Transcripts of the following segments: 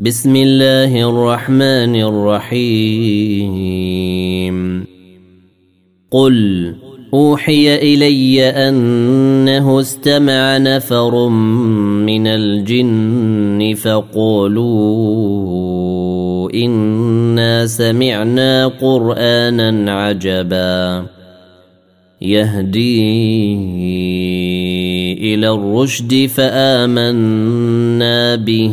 بسم الله الرحمن الرحيم. قل أوحي إلي أنه استمع نفر من الجن فقولوا إنا سمعنا قرآنا عجبا. يهدي إلى الرشد فآمنا به.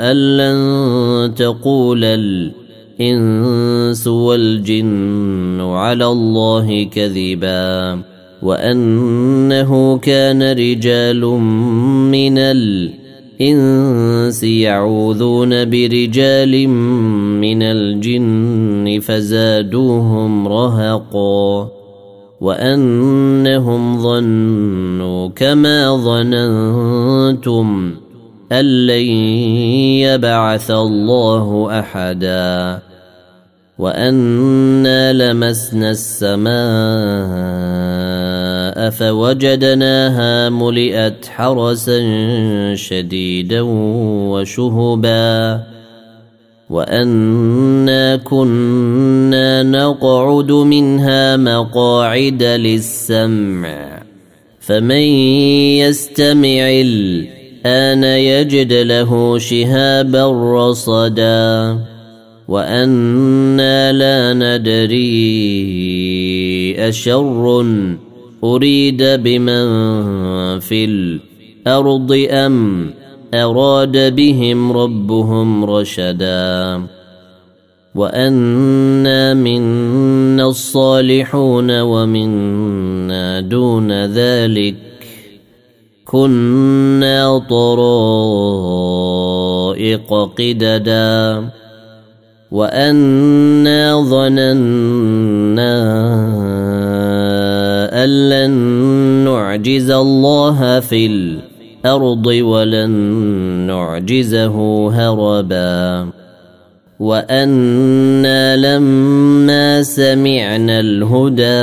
ان لن تقول الانس والجن على الله كذبا وانه كان رجال من الانس يعوذون برجال من الجن فزادوهم رهقا وانهم ظنوا كما ظننتم ان لن يبعث الله احدا وانا لمسنا السماء فوجدناها ملئت حرسا شديدا وشهبا وانا كنا نقعد منها مقاعد للسمع فمن يستمع الآن يجد له شهابا رصدا وأنا لا ندري أشر أريد بمن في الأرض أم أراد بهم ربهم رشدا وأنا منا الصالحون ومنا دون ذلك كنا طرائق قددا وأنا ظننا أن لن نعجز الله في الأرض الأرض ولن نعجزه هربا وأنا لما سمعنا الهدى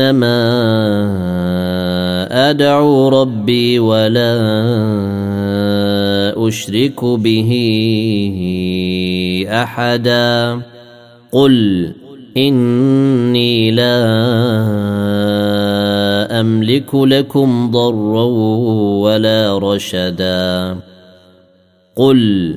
إنما أدعو ربي ولا أشرك به أحدا. قل إني لا أملك لكم ضرا ولا رشدا. قل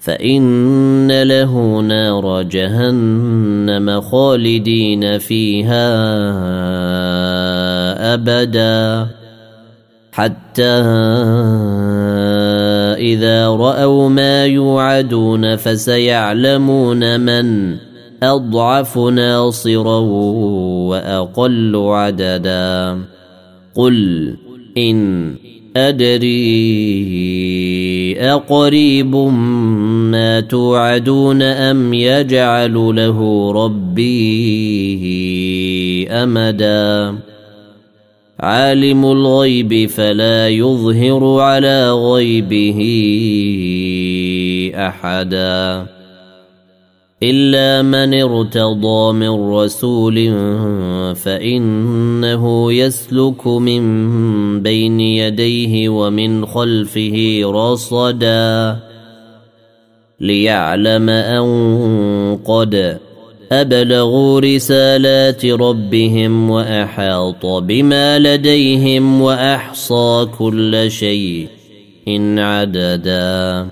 فإن له نار جهنم خالدين فيها أبدا. حتى إذا رأوا ما يوعدون فسيعلمون من أضعف ناصرا وأقل عددا. قل إن أدري أقريب ما توعدون أم يجعل له ربي أمدا؟ عالم الغيب فلا يظهر على غيبه أحدا. إلا من ارتضى من رسول فإنه يسلك من بين يديه ومن خلفه رصدا ليعلم أن قد أبلغوا رسالات ربهم وأحاط بما لديهم وأحصى كل شيء ان عددا.